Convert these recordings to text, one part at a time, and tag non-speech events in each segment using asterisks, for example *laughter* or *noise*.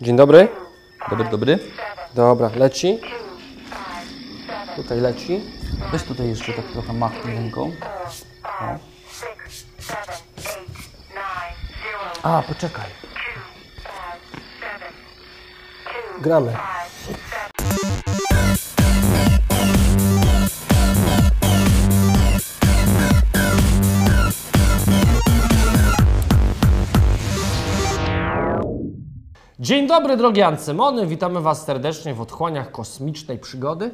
Dzień dobry. Dobry, dobry. Dobra, leci. Tutaj leci. Weź tutaj jeszcze tak trochę machnij ręką. A, poczekaj. Gramy. Dzień dobry drogie Ancymony, witamy Was serdecznie w otchłaniach kosmicznej przygody.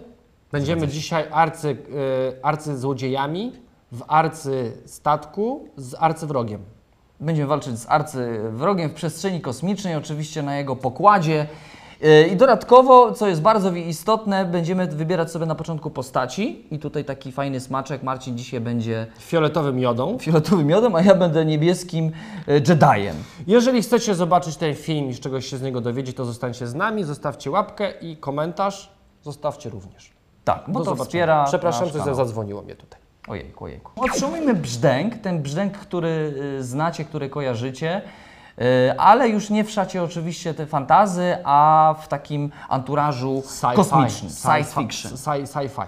Będziemy dzisiaj arcy, y, arcyzłodziejami w arcystatku z arcywrogiem. Będziemy walczyć z arcywrogiem w przestrzeni kosmicznej, oczywiście na jego pokładzie. I dodatkowo, co jest bardzo istotne, będziemy wybierać sobie na początku postaci. I tutaj taki fajny smaczek. Marcin dzisiaj będzie Fioletowym jodą. fioletowym miodem, a ja będę niebieskim yy, Jediem. Jeżeli chcecie zobaczyć ten film i czegoś się z niego dowiedzieć, to zostańcie z nami, zostawcie łapkę i komentarz. Zostawcie również. Tak, bo Do to zobaczenia. wspiera Przepraszam, kanał. zadzwoniło mnie tutaj. Ojejku, ojejku. Otrzymujmy brzdęk, ten brzdęk, który y, znacie, który kojarzycie, ale już nie w szacie oczywiście te fantazy, a w takim anturażu Sci-fi. kosmicznym, science fiction. Sci- Sci-fi.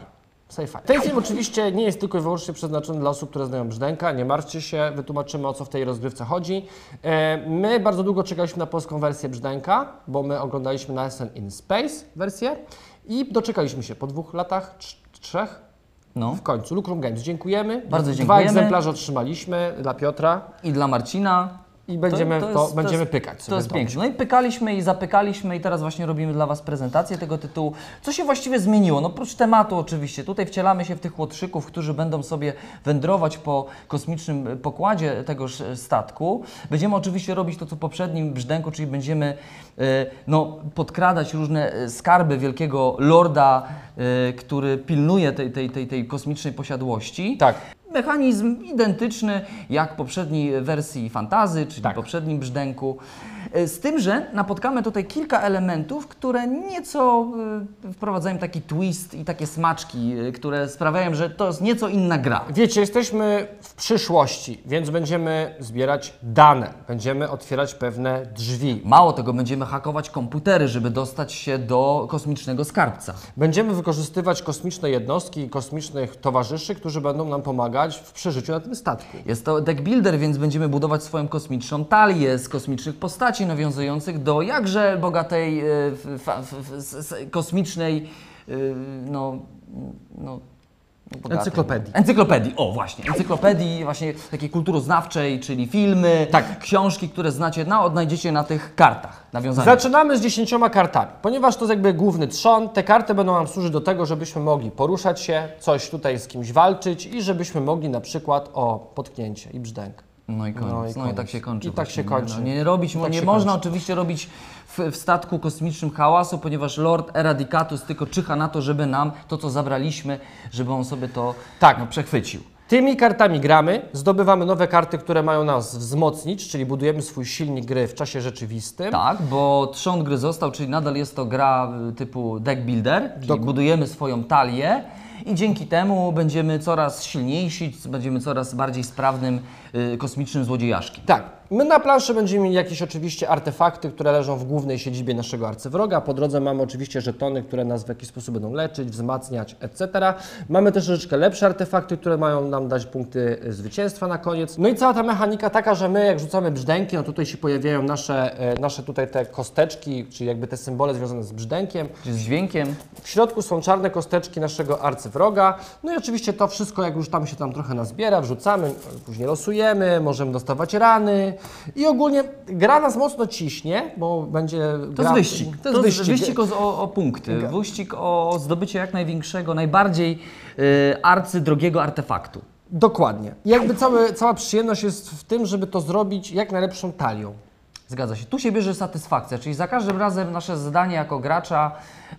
Sci-fi. Ten film oczywiście nie jest tylko i wyłącznie przeznaczony dla osób, które znają brzdęka. Nie martwcie się, wytłumaczymy o co w tej rozgrywce chodzi. E, My bardzo długo czekaliśmy na polską wersję brzdęka, bo my oglądaliśmy na SN in Space wersję i doczekaliśmy się po dwóch latach, trz- trzech, No. w końcu. Lucrum Games, dziękujemy. Bardzo Dwa dziękujemy. egzemplarze otrzymaliśmy dla Piotra I dla Marcina. I będziemy to, jest- będziemy jest- pykać To jest piękne. No i pykaliśmy i zapykaliśmy i teraz właśnie robimy dla Was prezentację tego tytułu. Co się właściwie zmieniło? No oprócz tematu oczywiście. Tutaj wcielamy się w tych łotrzyków, którzy będą sobie wędrować po kosmicznym pokładzie tegoż e, statku. Będziemy oczywiście robić to, co w poprzednim brzdęku, czyli będziemy e, no, podkradać różne e, skarby wielkiego lorda, który pilnuje tej, tej, tej, tej kosmicznej posiadłości. Tak. Mechanizm identyczny jak w poprzedniej wersji fantazy, czyli Tak. poprzednim brzdęku. E, Z tym, że napotkamy tutaj kilka elementów, które nieco y, wprowadzają taki twist i takie smaczki, y, które sprawiają, że to jest nieco inna gra. Wiecie, jesteśmy w przyszłości, więc będziemy zbierać dane, będziemy otwierać pewne drzwi, Mało tego, będziemy hakować komputery, żeby dostać się do kosmicznego skarbca. będziemy wykorzystywać kosmiczne jednostki i kosmicznych towarzyszy, którzy będą nam pomagać w przeżyciu na tym statku. Jest to deck builder, więc będziemy budować swoją kosmiczną talię z kosmicznych postaci nawiązujących do jakże bogatej e, kosmicznej e, no, no, bogatej. Encyklopedii. Encyklopedii, o właśnie, encyklopedii właśnie takiej kulturoznawczej, czyli filmy, Tak. książki, które znacie, no, odnajdziecie na tych kartach nawiązanych. Zaczynamy z dziesięcioma kartami. Ponieważ to jest jakby główny trzon, te karty będą nam służyć do tego, żebyśmy mogli poruszać się, coś tutaj z kimś walczyć i żebyśmy mogli na przykład o potknięcie i brzdęk. No i koniec. No No i i, koniec. tak się kończy. I tak właśnie, się kończy. Nie, no, nie robić, tak nie można kończy. oczywiście robić w, w statku kosmicznym hałasu, ponieważ Lord Eradicatus tylko czyha na to, żeby nam to, co zabraliśmy, żeby on sobie to Tak. no, przechwycił. Tymi kartami gramy, zdobywamy nowe karty, które mają nas wzmocnić, czyli budujemy swój silnik gry w czasie rzeczywistym. Tak, bo trzon gry został, czyli nadal jest to gra y, typu deck builder, czyli Dok- budujemy swoją talię i dzięki temu będziemy coraz silniejsi, będziemy coraz bardziej sprawnym y, kosmicznym złodziejaszkiem. Tak. My na planszy będziemy mieli jakieś oczywiście artefakty, które leżą w głównej siedzibie naszego arcywroga. Po drodze mamy oczywiście żetony, które nas w jakiś sposób będą leczyć, wzmacniać, etc. Mamy też troszeczkę lepsze artefakty, które mają nam dać punkty zwycięstwa na koniec. No i cała ta mechanika taka, że my jak rzucamy brzdęki, no tutaj się pojawiają nasze, e, nasze tutaj te kosteczki, czyli jakby te symbole związane z brzdękiem. Czy z dźwiękiem? W środku są czarne kosteczki naszego arcywroga. No i oczywiście to wszystko, jak już tam się tam trochę nazbiera, wrzucamy, później losujemy, możemy dostawać rany. I ogólnie gra nas mocno ciśnie, bo będzie. To gra... jest wyścig. To jest wyścig. o, o, o punkty. Wyścig o zdobycie jak największego, najbardziej y, arcydrogiego artefaktu. Dokładnie. I jakby cały, cała przyjemność jest w tym, żeby to zrobić jak najlepszą talią. Zgadza się. Tu się bierze satysfakcja, czyli za każdym razem nasze zadanie jako gracza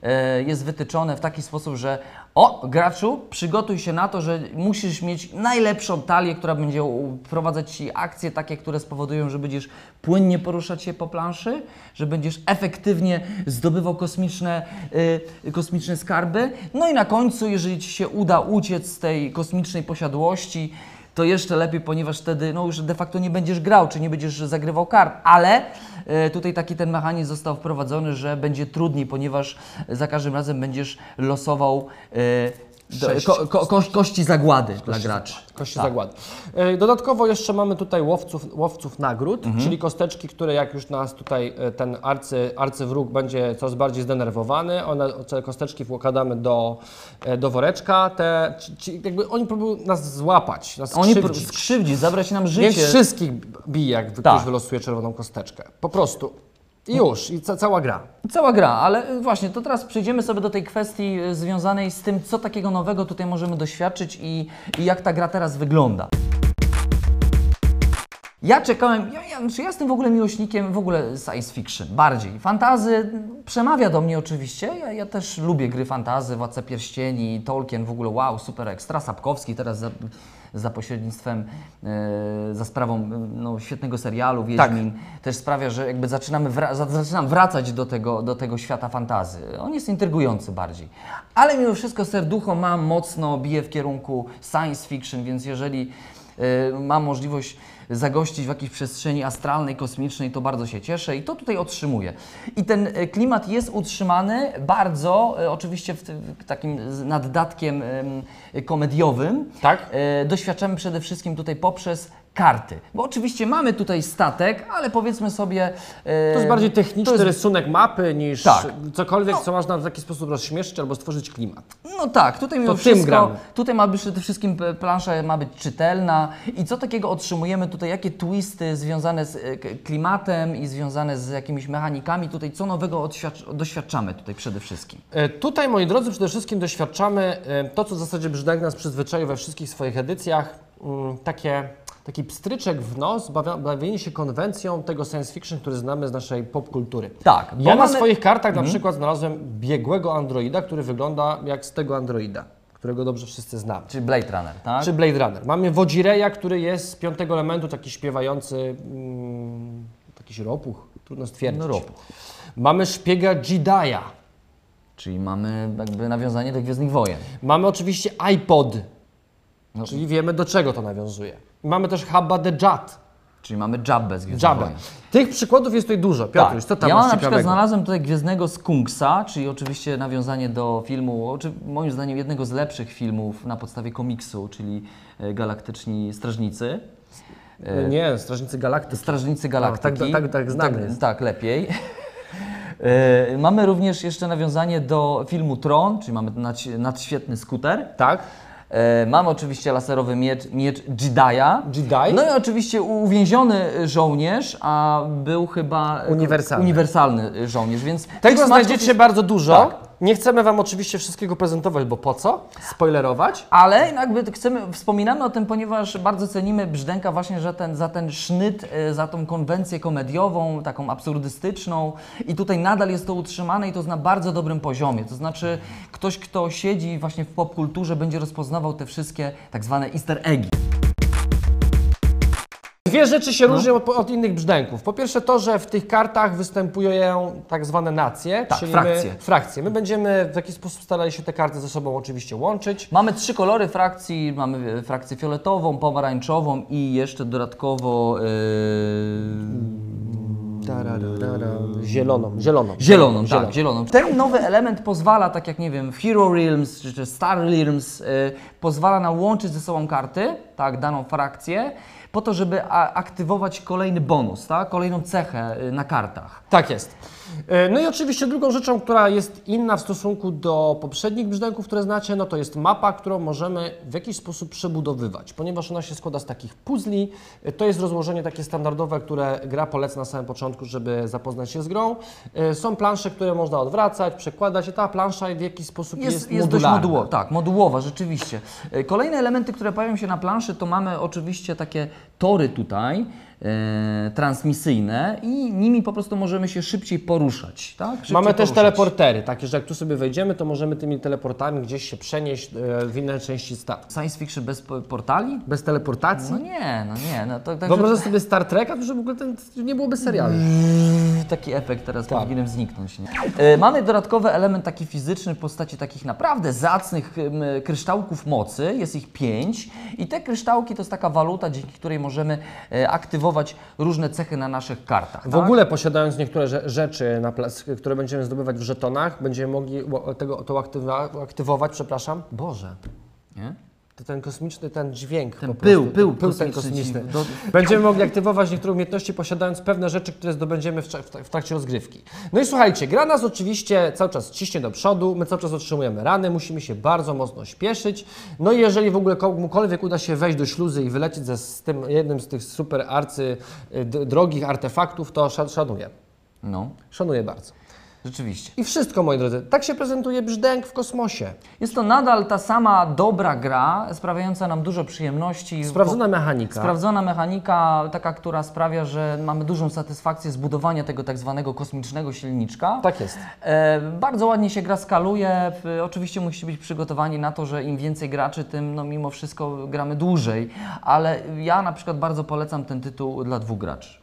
e, jest wytyczone w taki sposób, że o, graczu, przygotuj się na to, że musisz mieć najlepszą talię, która będzie wprowadzać Ci akcje takie, które spowodują, że będziesz płynnie poruszać się po planszy, że będziesz efektywnie zdobywał kosmiczne, y, kosmiczne skarby. No i na końcu, jeżeli Ci się uda uciec z tej kosmicznej posiadłości, to jeszcze lepiej, ponieważ wtedy no już de facto nie będziesz grał, czy nie będziesz zagrywał kart, ale e, tutaj taki ten mechanizm został wprowadzony, że będzie trudniej, ponieważ za każdym razem będziesz losował e, do, ko, ko, ko, kości zagłady dla graczy. Kości Tak. zagłady. E, Dodatkowo jeszcze mamy tutaj łowców, łowców nagród, Mhm. czyli kosteczki, które jak już nas tutaj e, ten arcy, arcywróg będzie coraz bardziej zdenerwowany, one, te kosteczki wkładamy do, e, do woreczka, te, ci, jakby oni próbują nas złapać, nas Oni skrzywdzić. skrzywdzić, zabrać nam Więc życie. wszystkich bije, jak ktoś Tak. wylosuje czerwoną kosteczkę. Po prostu. I już, i ca cała gra. Cała gra, ale y, właśnie, to teraz przejdziemy sobie do tej kwestii y, związanej z tym, co takiego nowego tutaj możemy doświadczyć i, i jak ta gra teraz wygląda. Ja czekałem, ja, ja, znaczy ja jestem w ogóle miłośnikiem w ogóle science fiction, bardziej. Fantazy przemawia do mnie oczywiście, ja, ja też lubię gry fantazy, Władca Pierścieni, Tolkien w ogóle, wow, super ekstra, Sapkowski teraz za, za pośrednictwem, e, za sprawą e, no, świetnego serialu Wiedźmin, też sprawia, że jakby zaczynamy wra- za- zaczynam wracać do tego, do tego świata fantazy. On jest intrygujący bardziej. Ale mimo wszystko serducho mam mocno, bije w kierunku science fiction, więc jeżeli e, mam możliwość zagościć w jakiejś przestrzeni astralnej, kosmicznej, to bardzo się cieszę i to tutaj otrzymuję. I ten e, klimat jest utrzymany bardzo, e, oczywiście w, takim naddatkiem em, komediowym. Tak. E, doświadczamy przede wszystkim tutaj poprzez karty. Bo oczywiście mamy tutaj statek, ale powiedzmy sobie... e, To jest bardziej techniczny jest- rysunek mapy niż Tak. cokolwiek, co można w taki sposób rozśmieszyć albo stworzyć klimat. No tak, tutaj mimo To wszystko, gramy. tutaj ma być przede wszystkim plansza ma być czytelna i co takiego otrzymujemy tutaj, jakie twisty związane z e, klimatem i związane z jakimiś mechanikami, tutaj co nowego doświadczamy tutaj przede wszystkim. E, Tutaj, moi drodzy, przede wszystkim doświadczamy e, to, co w zasadzie Brzdęk nas przyzwyczaił we wszystkich swoich edycjach, mm, takie, taki pstryczek w nos, bawienie się konwencją tego science fiction, który znamy z naszej popkultury. Tak, Ja na mamy- swoich kartach na przykład znalazłem biegłego androida, który wygląda jak z tego androida, którego dobrze wszyscy znamy. Czyli Blade Runner, tak? Czy Blade Runner. Mamy Wodzireja, który jest z piątego elementu, taki śpiewający, mm, jakiś ropuch, trudno stwierdzić. No, ropuch. Mamy szpiega Jedi'a. Czyli mamy jakby nawiązanie do Gwiezdnych Wojen. Mamy oczywiście iPod, No. czyli wiemy do czego to nawiązuje. Mamy też Habba the Jad, Czyli mamy Jabbę z Gwiezdnych. Wojen. Tych przykładów jest tutaj dużo. Piotruś, co tam ja na przykład ciekawego? znalazłem tutaj Gwiezdnego Skunksa, czyli oczywiście nawiązanie do filmu, oczy- moim zdaniem jednego z lepszych filmów na podstawie komiksu, czyli e, Galaktyczni Strażnicy. No Nie, Strażnicy Galaktyki. Strażnicy Galaktyki. tak- tak- tak znany tak, jest. tak, lepiej. *laughs* E, Mamy również jeszcze nawiązanie do filmu Tron, czyli mamy nadś- nadświetny skuter. Tak? E, Mamy oczywiście laserowy miecz, miecz Jedi'a. Jedi? No i oczywiście uwięziony żołnierz, a był chyba Uniwersalny. uniwersalny żołnierz, więc Tego znajdziecie jest- bardzo dużo. Tak. Nie chcemy Wam oczywiście wszystkiego prezentować, bo po co? Spoilerować. Ale jakby chcemy, wspominamy o tym, ponieważ bardzo cenimy Brzdęka właśnie, że ten, za ten sznyt, e, za tą konwencję komediową, taką absurdystyczną i tutaj nadal jest to utrzymane i to na bardzo dobrym poziomie. To znaczy ktoś, kto siedzi właśnie w popkulturze będzie rozpoznawał te wszystkie tak zwane easter eggi. Dwie rzeczy No. się różnią od, od innych brzdęków. Po pierwsze to, że w tych kartach występują tak zwane nacje, Tak, czyli frakcje. My, frakcje. My będziemy w jakiś sposób starali się te karty ze sobą oczywiście łączyć. Mamy trzy kolory frakcji, mamy e, frakcję fioletową, pomarańczową i jeszcze dodatkowo e, Zieloną, zieloną. Zieloną, tak, zieloną. Ten nowy element pozwala, tak jak nie wiem, w Hero Realms czy, Star Realms, y, pozwala nam łączyć ze sobą karty, tak, daną frakcję, po to, żeby aktywować kolejny bonus, tak, kolejną cechę y, na kartach. Tak jest. E, No i oczywiście drugą rzeczą, która jest inna w stosunku do poprzednich brzdęków, które znacie, no to jest mapa, którą możemy w jakiś sposób przebudowywać, ponieważ ona się składa z takich puzli. E, To jest rozłożenie takie standardowe, które gra poleca na samym początku, żeby zapoznać się z grą. E, Są plansze, które można odwracać, przekładać i ta plansza w jakiś sposób jest, Jest, jest dość modularna. modułowa, tak, modułowa, rzeczywiście. Kolejne elementy, które pojawią się na planszy, to mamy oczywiście takie tory tutaj, transmisyjne i nimi po prostu możemy się szybciej poruszać. Tak? Szybciej Mamy też poruszać. teleportery, takie, że jak tu sobie wejdziemy, to możemy tymi teleportami gdzieś się przenieść e, w inne części statku. Science fiction bez po- portali? Bez teleportacji? No nie, no nie. No to, Wyobrażasz sobie Star Treka, to że w ogóle ten, nie byłoby serialu. taki efekt teraz Tak. powinien zniknąć. Nie? E, mamy dodatkowy element taki fizyczny w postaci takich naprawdę zacnych kryształków mocy. Jest ich pięć i te kryształki to jest taka waluta, dzięki której możemy e, różne cechy na naszych kartach. W tak? ogóle posiadając niektóre rze- rzeczy, które będziemy zdobywać w żetonach, będziemy mogli tego, to aktywować, przepraszam. Boże, Nie? To ten kosmiczny, ten dźwięk Ten po pył, prostu, pył ten, pył ten kosmiczny do- Będziemy mogli aktywować niektóre umiejętności posiadając pewne rzeczy, które zdobędziemy w, w tra- w trakcie rozgrywki. No i słuchajcie, gra nas oczywiście cały czas ciśnie do przodu, my cały czas otrzymujemy rany, musimy się bardzo mocno śpieszyć. No i jeżeli w ogóle komukolwiek uda się wejść do śluzy i wylecieć ze, z tym jednym z tych super arcy y, drogich artefaktów, to szan- szanuję. No, Szanuję bardzo. Rzeczywiście. I wszystko, moi drodzy. Tak się prezentuje brzdęk w kosmosie. Jest to nadal ta sama dobra gra, sprawiająca nam dużo przyjemności. Sprawdzona mechanika. Sprawdzona mechanika, taka, która sprawia, że mamy dużą satysfakcję z budowania tego tak zwanego kosmicznego silniczka. Tak jest. E, bardzo ładnie się gra skaluje. Oczywiście musicie być przygotowani na to, że im więcej graczy, tym no, mimo wszystko gramy dłużej. Ale ja na przykład bardzo polecam ten tytuł dla dwóch graczy.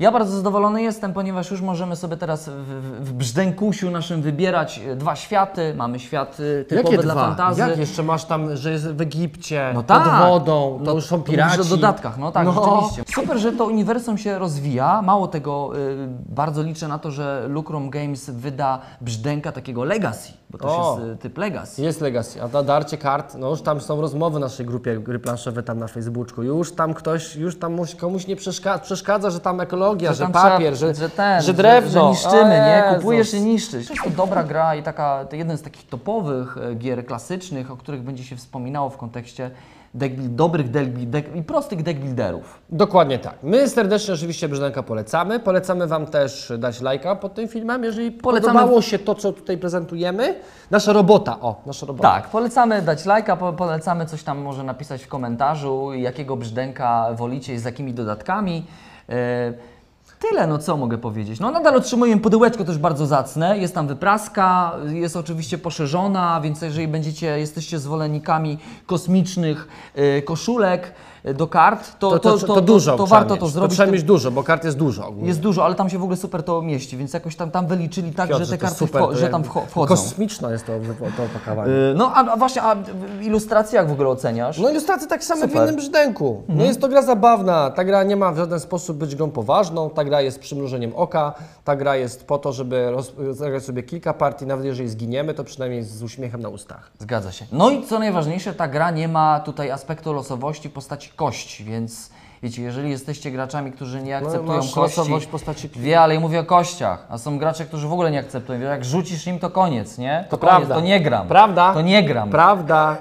Ja bardzo zadowolony jestem, ponieważ już możemy sobie teraz w, w, w brzdękusiu naszym wybierać e, dwa światy. Mamy świat e, typowy Jakie dla dwa? fantazy. Jak jeszcze masz tam, że jest w Egipcie, No pod tak. wodą, to już są piraci. o dodatkach, no tak, No. rzeczywiście. Super, że to uniwersum się rozwija. Mało tego, y, bardzo liczę na to, że Lucrum Games wyda brzdęka takiego Legacy, bo to O. jest typ Legacy. Jest Legacy, a na darcie kart, no już tam są rozmowy w naszej grupie gry planszowe tam na Facebooku. Już tam ktoś, już tam muś- komuś nie przeszkadza, przeszkadza że tam ekologia, że, tam papier, trzeba- że, ten, że drewno. że, że niszczymy, nie? Kupujesz i niszczysz. To dobra gra i taka, to jeden z takich topowych e, gier klasycznych, o których będzie się wspominało w kontekście deck, dobrych deck, deck, i prostych deck builderów. Dokładnie tak. My serdecznie oczywiście Brzdęka polecamy. Polecamy Wam też dać lajka pod tym filmem, jeżeli Polecamy- podobało się to, co tutaj prezentujemy. Nasza robota, o, nasza robota. Tak, polecamy dać lajka, po, polecamy coś tam może napisać w komentarzu, jakiego brzdęka wolicie i z jakimi dodatkami. E, Tyle, no co mogę powiedzieć. No nadal otrzymujemy pudełeczko też bardzo zacne, jest tam wypraska, jest oczywiście poszerzona, więc jeżeli będziecie, jesteście zwolennikami kosmicznych e, koszulek do kart, to, To, to, to, dużo to, warto mieć. to zrobić. trzeba mieć dużo, bo kart jest dużo. ogólnie. Jest dużo, ale tam się w ogóle super to mieści, więc jakoś tam, tam wyliczyli tak, Piotrze, że te to karty super, to że tam wcho- wchodzą. Kosmiczne jest to, to opakowanie. Y, No a, a właśnie, a ilustracje jak w ogóle oceniasz? No ilustracje tak samo w innym brzdęku. No jest to gra zabawna. Ta gra nie ma w żaden sposób być grą poważną. Ta gra jest przymrużeniem oka. Ta gra jest po to, żeby roz- zagrać sobie kilka partii. Nawet jeżeli zginiemy, to przynajmniej z uśmiechem na ustach. Zgadza się. No i co najważniejsze, ta gra nie ma tutaj aspektu losowości w postaci kości, więc wiecie, jeżeli jesteście graczami, którzy nie akceptują No, masz kości, losowość postaci wie, ale ja mówię o kościach, a są gracze, którzy w ogóle nie akceptują. Jak rzucisz im, to koniec, nie? To koniec, prawda. To nie gram. Prawda? To nie gram. Prawda.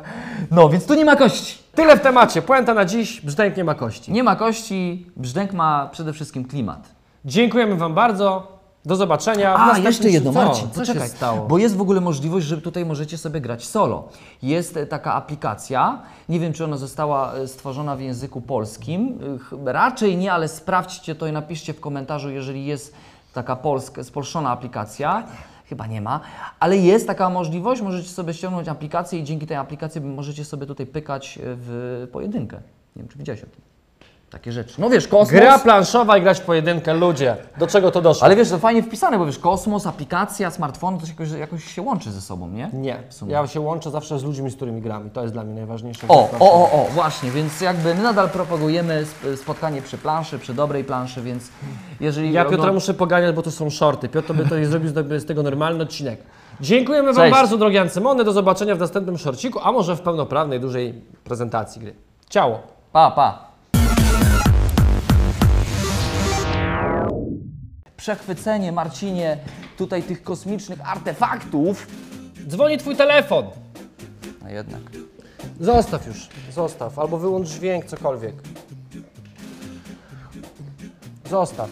No, więc tu nie ma kości. Tyle w temacie. Puenta na dziś. Brzdęk nie ma kości. Nie ma kości, brzdęk ma przede wszystkim klimat. Dziękujemy Wam bardzo. Do zobaczenia. A, następnym- jeszcze jedno, Co? Marcin, Co poczekaj, się stało? bo jest w ogóle możliwość, że tutaj możecie sobie grać solo. Jest e, taka aplikacja, nie wiem czy ona została e, stworzona w języku polskim, E, raczej nie, ale sprawdźcie to i napiszcie w komentarzu, jeżeli jest taka polska, spolszczona aplikacja. Chyba nie ma, ale jest taka możliwość, możecie sobie ściągnąć aplikację i dzięki tej aplikacji możecie sobie tutaj pykać w pojedynkę. Nie wiem, czy widziałeś o tym. Takie rzeczy. No wiesz, kosmos... Gra planszowa i grać w pojedynkę. Ludzie, do czego to doszło? Ale wiesz, to fajnie wpisane, bo wiesz, kosmos, aplikacja, smartfon, to się jakoś, jakoś się łączy ze sobą, nie? Nie. Ja się łączę zawsze z ludźmi, z którymi gram. I to jest dla mnie najważniejsze. O, o, o, o, właśnie, więc jakby my nadal propagujemy sp- spotkanie przy planszy, przy dobrej planszy, więc jeżeli... Ja Piotra muszę poganiać, bo to są shorty. Piotr by to zrobił z- tego normalny odcinek. Dziękujemy Wam Cześć. bardzo, drogie Ancymony. Do zobaczenia w następnym shorciku, a może w pełnoprawnej, dużej prezentacji gry. Ciało. Pa, pa. Przechwycenie, Marcinie, tutaj tych kosmicznych artefaktów. Dzwoni Twój telefon. A jednak. Zostaw już. Zostaw. Albo wyłącz dźwięk, cokolwiek. Zostaw.